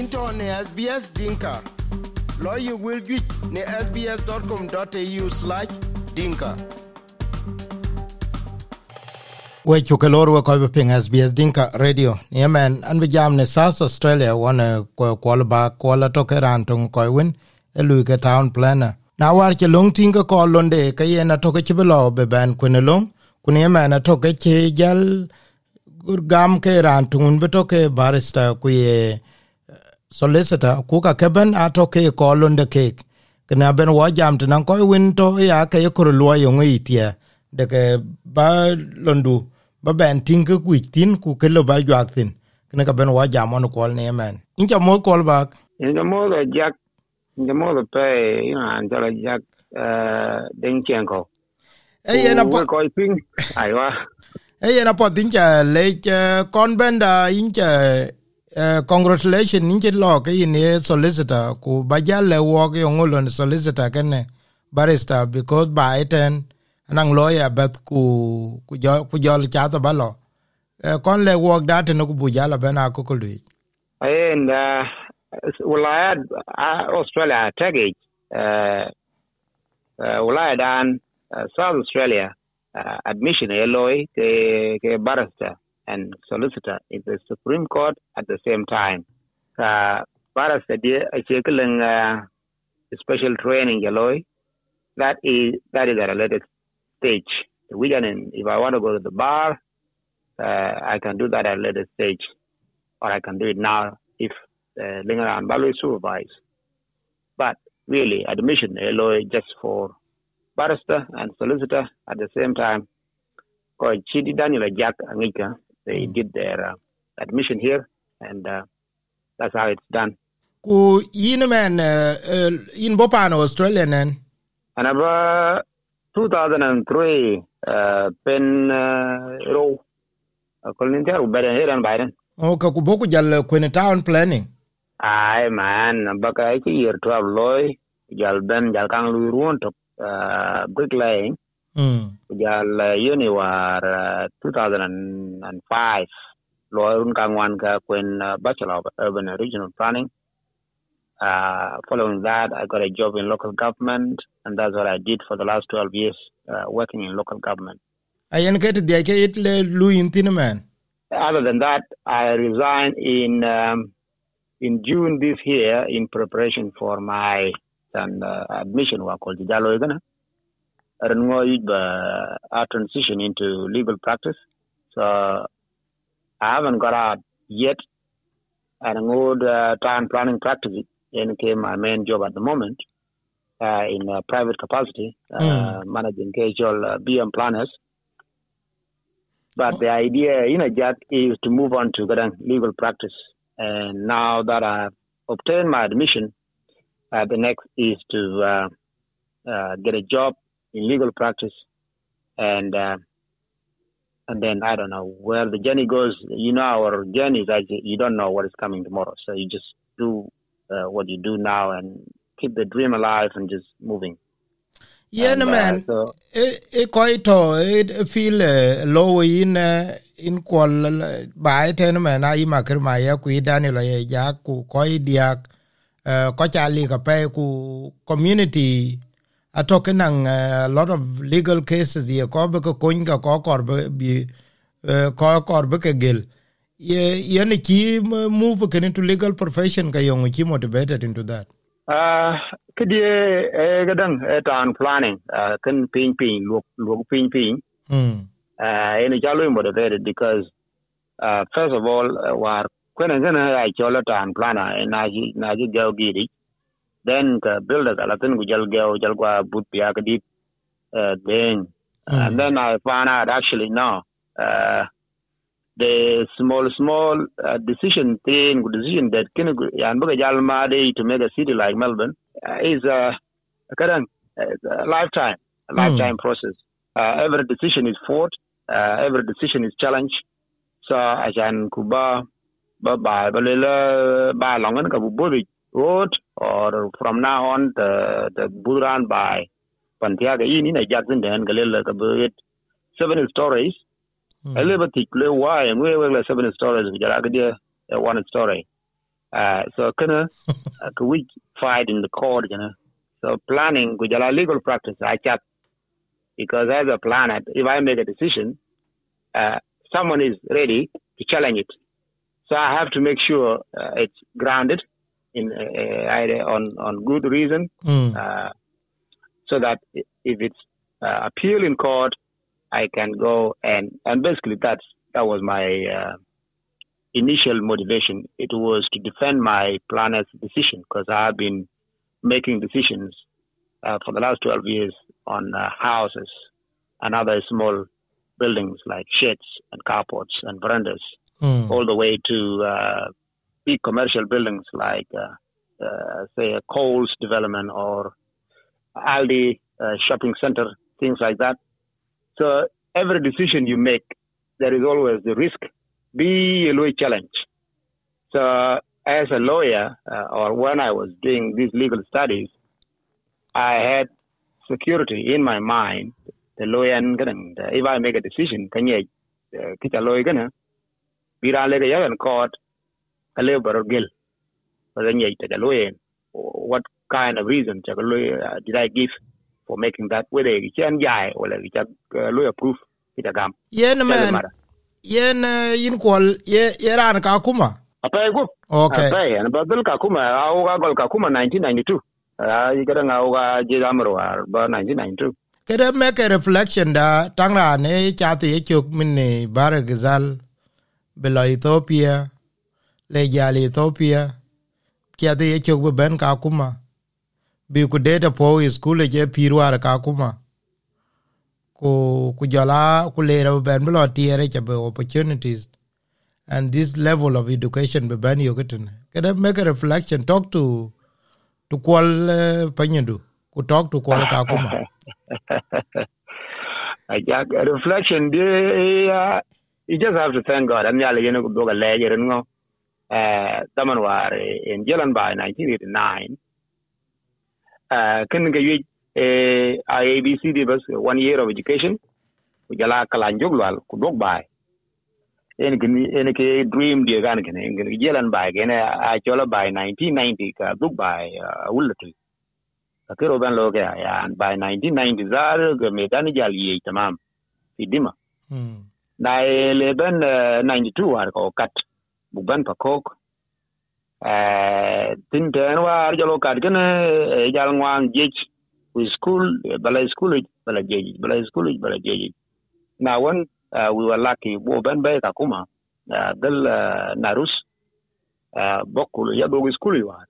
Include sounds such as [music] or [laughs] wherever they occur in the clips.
into ne SBS Dinka. Lawyer will get ne sbs.com.au slash dinka. we chuke lor we ko ping SBS Dinka Radio. Ne man an be jam ne South Australia one ko ko ba ko la to ke ran tung ko win. E lu town planner. Na war ke long ting ko londe ke ye na to ke be lo be ban ko ne long ku ne man to ke che jal gam ke ran tung ke barista ku ye solicitor ku ka keben ato ke ko londe ke kana ben wa jam tan ko win to ya ke ko lo yo ngi tie. De ke ba londu ba ben tin ku ku tin ku ke lo ba jak tin. Kana ka ben wa jam on ko ne men. In ja mo ko ba? In ja mo da jak in ja mo da pe ina an ja jak eh den chen ko. E ye na po ko ping. [laughs] Ai wa. E ye na po tin ja le kon ben da in ja Uh, congratulations ninche lo ke yin solicitor ku bajale wo ke ngolo ni solicitor kene barrister because by ten anang lawyer bet ku ku jo ku jo cha ta balo uh, kon le wo da te no ku bujala bena ko ko lui. And uh, had uh, Australia take uh, uh, dan uh, South Australia uh, admission eloy ke ke barrister and solicitor in the Supreme Court at the same time. Dia achieving uh, special training yellow that is that is at a later stage. We can, if I want to go to the bar, uh, I can do that at a later stage, or I can do it now if uh, Linger and supervise. But really, admission yellow just for barrister and solicitor at the same time. Daniel Jack Angika, they did their uh, admission here, and uh, that's how it's done. Ku yin man uh, in Bopano, Australia, then? And about 2003, uh, pen row, kolin ter ubere here and Biden. O ka ku boku jal kwene town planning. Ay man, baka iki year 12 loy, jal ben jal kang lui ruon to bricklaying. Jal uh, yuni war uh, 2005. Loy run kang wan ka kwen Bachelor of Urban and Regional Planning. Uh, following that, I got a job in local government, and that's what I did for the last 12 years, uh, working in local government. Ke te dia it le lu man. Other than that, I resigned in um, in June this year in preparation for my and, uh, admission work called Jalo Igana. I transition into legal practice. So I haven't got out yet. And an old uh, town planning practice and became my main job at the moment uh, in a private capacity, uh, Mm. managing casual uh, BM planners. But the idea in a Jack is to move on to getting legal practice. And now that I've obtained my admission, uh, the next is to uh, uh, get a job in legal practice, and uh, and then I don't know where the journey goes. You know, our journey is actually you don't know what is coming tomorrow, so you just do uh, what you do now and keep the dream alive and just moving. Yeah, And, uh, man, so e e koi to e feel uh, low in uh, in kwal bai ten man ai makir ma ya ku dani la ye ja ku koi diak uh, ko cha li ka pe ku community atoke nang a lot of legal cases ye ko be ko kun ka ko kor be uh, ko kor be ke gel. Ye ye ne ki move ke into legal profession ka yong ki motivated into that? Uh, kidi e gadang e town planning uh, kan ping ping look look ping ping. Mm uh, in a jalo motivated because uh, first of all war I'm gonna I chola town planner and naji naji go giri then ka builder ala tin gu jal go jal gwa but pia ka deep uh, then Mm. and then I found out actually no uh, the small small uh, decision thing decision that can yan baga jal ma to make a city like Melbourne uh, is uh, kadang uh, a lifetime a lifetime process. Uh, every decision is fought uh, every decision is challenged. So ajan kuba ba ba ba le ba long ka bu bu road or from now on the the buran by pantiaga ini na jackson den galel ka bu seven stories Mm. a little bit le why and we were seven stories we jara dia one story Uh, so kana [laughs] uh, we fight in the court, you know. So planning, which are legal practice, I chat because as a planner, if I make a decision, uh, someone is ready to challenge it. So I have to make sure uh, it's grounded in uh, on on good reason, Mm. uh, so that if it's uh, appeal in court, I can go and and basically that's that was my uh, initial motivation. It was to defend my planner's decision because I've been making decisions uh, for the last 12 years on uh, houses and other small buildings like sheds and carports and verandas, Mm. all the way to uh, big commercial buildings like, uh, uh, say, a Coles development or Aldi uh, shopping center, things like that. So every decision you make, there is always the risk. Be a lawyer challenge. So as a lawyer, or when I was doing these legal studies, I had security in my mind. The lawyer, and if I make a decision, can you, kita lawyer gonna, bira lega yagan court, kale baro gel wajen yayi daga loyen what kind of reason daga loyen did I give for making that? Whether you can jai or you can lawyer proof ita gam. Yen man yen yin kol ye yeran ka kuma apai go okay apai an badal ka kuma au ga gol ka kuma 1992 ai kada ngau ga je gamro ba 1992 kada make a reflection da tangra ne chati yechok minne bare gizal bela ethiopia. Le jal ethiopia. Kiati ye chuk be ben ka kuma bi ku data po is school je pirwar ka kuma ku ku jala ku le ro ben belo tiere che opportunities. And this level of education be ben yo geten kede make a reflection. Talk to to kwal uh, ku talk to kwal ka [laughs] reflection de uh, you just have to thank God. Yalla yene ku ga leje ren ngo. Taman war in Jalan by 1989. Uh ken ga yi eh IABC de bas one year of education. Ku jala kala joglwal ku dog bay. En ken en ke dream de gan ken en Jalan by ken a chola by 1990 ka dog uh, wulatu. Akiro ban lo ga ya by 1990 zar ga medani jal yi tamam. Fidima. Na leben uh, 92 war ko kat buban pa kok uh, tin ten war jalo gane uh, jal ngwang jej with school bala school bala jej bala school bala jej when uh, we were lucky bo ben be ka kuma dal narus bokul ya do school war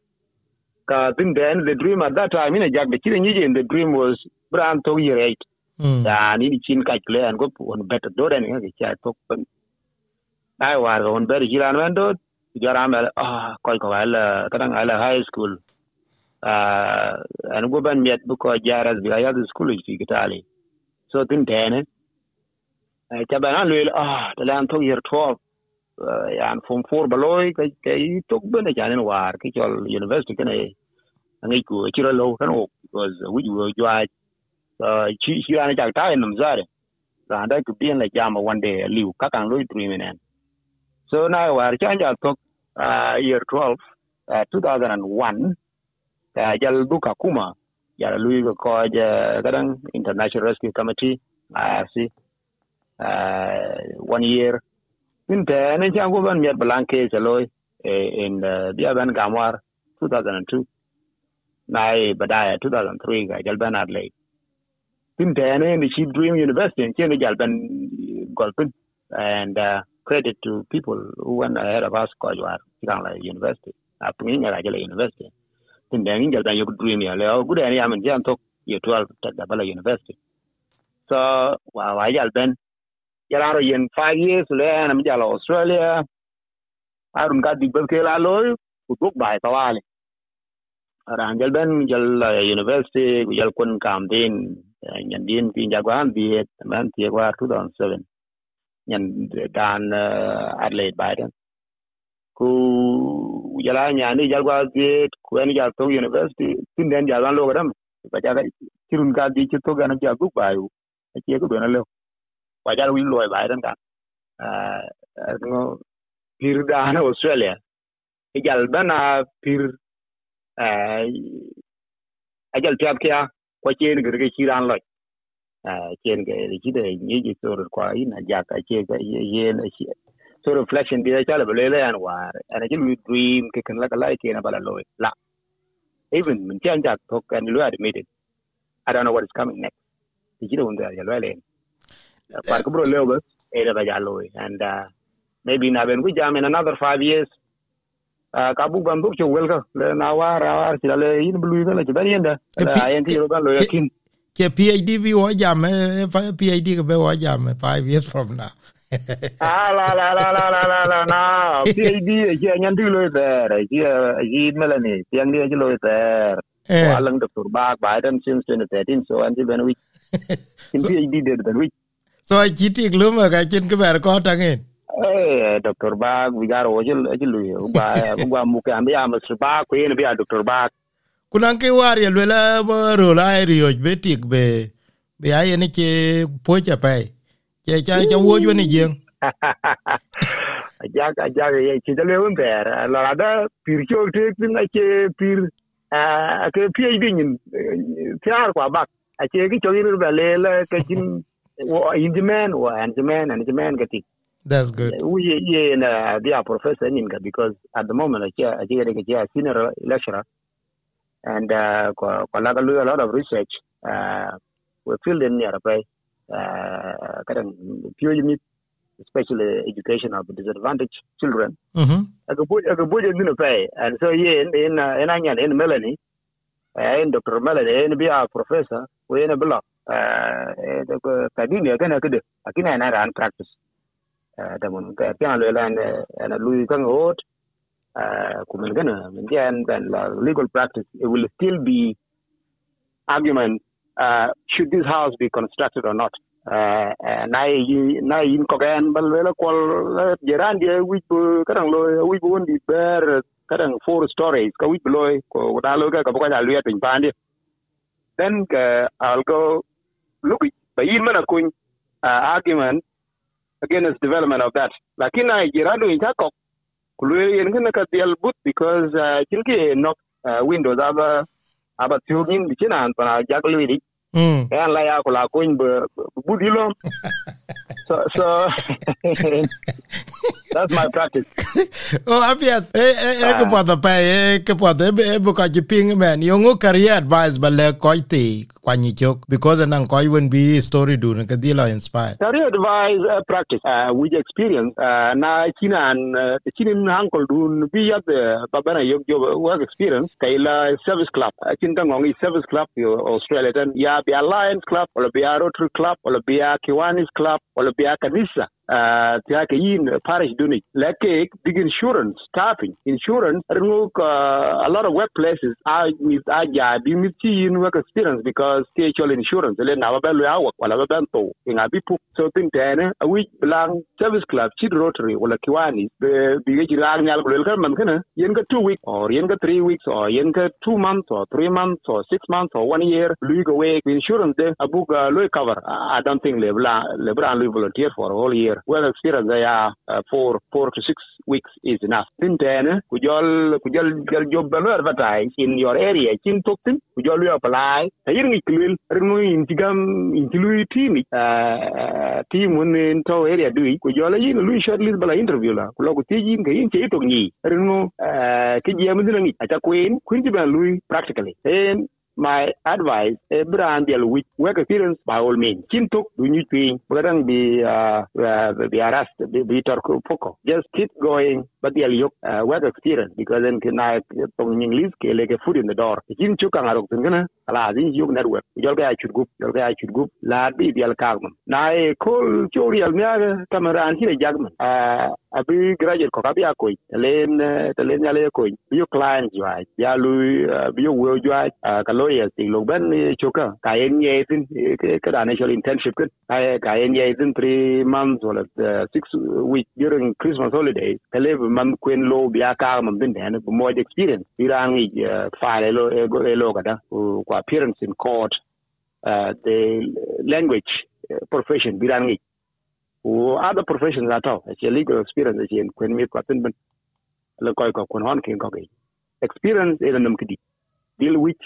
ka tin ten the dream at that time in a jack the kidding the dream was brand to year 8 Hmm. ya ni chin ka kle an go on bet do den ga cha tok ai war on ber jiran men do jara mel ah koy ko ala, kadang ala high school. Ah an go ban miet bu ko jaras bi ayad school fi kitali so, tin tene eh? eh, ai ta ban lu ah talan lan to year 12 eh, yan form 4 baloy kay kay tok ben ja war ki chol university kene ngai ku chiro lo kan o because we were jwa chi chi ana jak ta en zare ra da ku bien la jama one day, liu ka kan lo dream en So now uh, our change atok uh, year 12, uh, 2001, uh, jal duka kuma, jal lui ko koj uh, kadang International Rescue Committee, IRC, uh, one year. In the Nijan Guban Miat Blanke Jaloy uh, uh, in the Biaban Gamwar 2002. Nai Badaya 2003 ga Jalban Adelaide. In the Chief Dream University, in Jalban Golpin. And uh, credit to people who went ahead of us ko jwar kang la university. Apni nga jala university. Tin tene jal ban yok dream ya. Le gude ni amen jam tok, ye 12 tak da bala university. So, wa wa jal ben, jala ro yen 5 years le, na jala australia. Arun ka dik ke la loy, ku duk bai tawali ran jal ben, jal university jal kun kam din eh, nyan din ti jagwan biet man, ti wa 2007 nyan kan atlet biden ku jala nyani jal kwa ke kwen jal to university xin đến tin den jal lo Bây giờ ja ga kirun ka di chito ga na ja gu ba yu a che ku dona lo ba jal wi lo biden ka À, nó pir da na australia. E jal bana pir a jal tab kya kwa che ni cái ga chiran lo chen ke chi de ni ji sor kwa ina ja ka che ka ye na chi so reflection bi cha le le an war ana ji lu dream ke kan la ka lai ke na bala loy la even min chen ja to kan lu admitted i don't know what is coming next ji de un da ya lo le par ko bro le bas e da ja loy and uh, maybe na ben ku jam in another 5 years ka bu ban duk chu wel ka le na wa ra wa ti le yin blu le ti ben yenda la yen ti ro ban lo yakin ke PhD bi wo jam PhD ke be wo jam 5 years from now. [laughs] Ah la la la la la la na. PhD ke nyan ti lo ter ji ji melani tiang dia lo ter wa lang doktor bak Biden since 2013 [laughs] so an ji ben wi PhD de ben wi so chi ti glum ka chen ke ber ko tangen eh doctor bag we got ojil ojil ba ba mu ka ambi am sir ba ko yen bi doctor bag kunan ke war ye lela ro la rio be tik be be ay ne che po cha pe che cha cha wo ju ni yen ja ka ja ye chi de le un ter la da pir cho te tin che pir a ke phd nin tiar kwa bak. A che ki cho ni ba le la ke chin wo injimen wo anjimen anjimen ka tik. That's good. We yeah, and uh, they are professor in because at the moment I I think I senior lecturer and uh a lot of research uh we filled in nearby uh kadang pure unit especially education of disadvantaged children. Mhm. Aga bu aga bu in pay and so yeah in in uh, in Anyan in Melanie uh, in Dr. Melanie in be a professor we in a block uh kadini kana kada akina na ran practice da mun ka pian le lan na lui kan uh, kumelingana men gana men dian ben legal practice it will still be argument uh, should this house be constructed or not. Uh, na yi na yin ko gan bal wala ko jeran dia wi kadang lo wi bu ndi ber kadang four stories ka wi lo ko da lo ka ka ko da lu ya tin pandi then ka i'll go look ba yin mana kun argument against development of that. Lakini na jirado in chako kulwe yen kana ka dial but because uh, chilke nok uh, windows aba aba tiogin bichina an pana jaklu idi. Mm. Yan la ya kula kuin bu budilo. [laughs] so so [laughs] that's my practice. [laughs] oh apiat e e e ko pa pa e ke pa de e bu ka ji ping man yo ngo career advice ba le ko ti kwa ni chok because nan ko even be story do ne kadi la inspire. Career advice uh, practice uh, with experience uh, na kinan uh, kinin hankol dun bi ya the babana yo yo work experience kaila service club. Uh, kin ka ngongi service club yo australia tan ya bi alliance club or bi rotary club or bi kiwanis club or bi kanisa uh, ta ka yin parish duni. Leke big insurance staffing insurance remove uh, a lot of workplaces are with aja bi miti yin work experience because KHL insurance le na ba lo yawo wala ba to inga bi pu so tin tane a wi blang service club chid rotary wala kiwani bi ga jirang nyal ko kan man kana yen ka 2 weeks or yen ka 3 weeks or yen ka 2 months or 3 months or 6 months or 1 year lu go away insurance de abuga lo cover. I don't think le bla le bra lo volunteer for a whole year well experience they are uh, four four to six weeks is enough. Tin tane ku jol ku jol jol job advertise in your area? Chin toktin ku jol yo apply? Tayir ngi klil rno in tigam in tilu team uh, team un in to area dui ku jol yin lu shortlist bala interview la ku lo ku tiji ngi in che to ngi rno uh, ki jam din ngi ata queen kun ti ban lu practically. And my advice e brand deal with work experience by all means. Kin tok du ñu pi bugadang bi uh, uh, bi arrest bi, bi tor foko just keep going. But deal yok uh, work experience because then na tong english ke leke foot in the door. Kin chu kan arok tin gana ala zin yok network. Jol ga chut gup jol ga chut gup la bi deal kagman. Na e kol chorial nya kamaran ki jagman. Uh, abi graduate ko kabi akoy len len yale koy bio client jwa ya lu bio wo jwa ka lawyers ti lo ben choka ka en ye tin ka da national internship ka ka en ye tin 3 months or 6 week during christmas holiday. Ka le man kwen lo bia ka man bin da bu mo experience. Irang file lo lo ka da ko appearance in court uh, the language profession. Birang or other professions at all. It's a legal experience that in when me what in le koy ko kun hon kin ko ge experience e num kidi deal which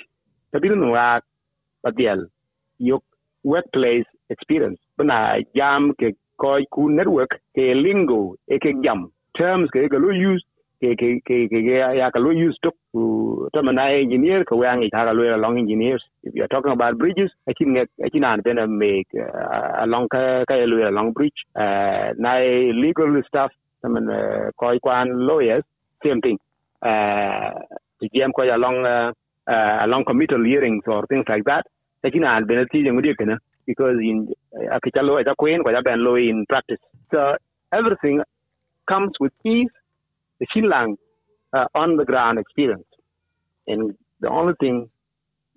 tabil no wa padial yok workplace experience. Bana jam ke koy ku network ke lingo e ke jam terms ke ga lo use ke ke ke ke ya ka lo use to to mana engineer ko wa ngi ta lo long engineers. If you are talking about bridges i think i think an been make a long ka ka lo long bridge. À, uh, na legal stuff I mean ko koi kwan lawyers same thing. Uh to gm ko long, uh, uh, long committal hearings or things like that. I think an been ti jeng di kana because in akitalo ita queen ko ja ben lo in practice. So everything comes with ease. The Shinlang uh, on the ground experience. And the only thing,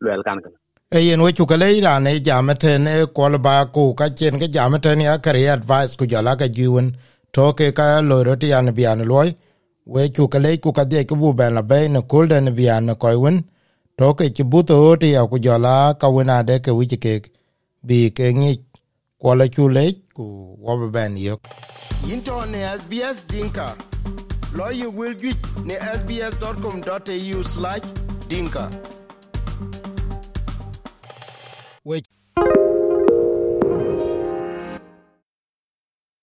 well, kan kan. e yen we chukale iran e jameten e kol ba ku ka chen ke jameten ya kare advice ku jala ka jiwen to ke ka lo ro ti an bian loy we chukale ku ka de ku bu ben la be ne kul den bian ko wen to ke ti bu to ti ya ku jala ka wen ade ke wi ke bi ke ni ko la chule ku wo ben yo into ne sbs dinka lo ye wel juic ne sbs.com.au slash dinka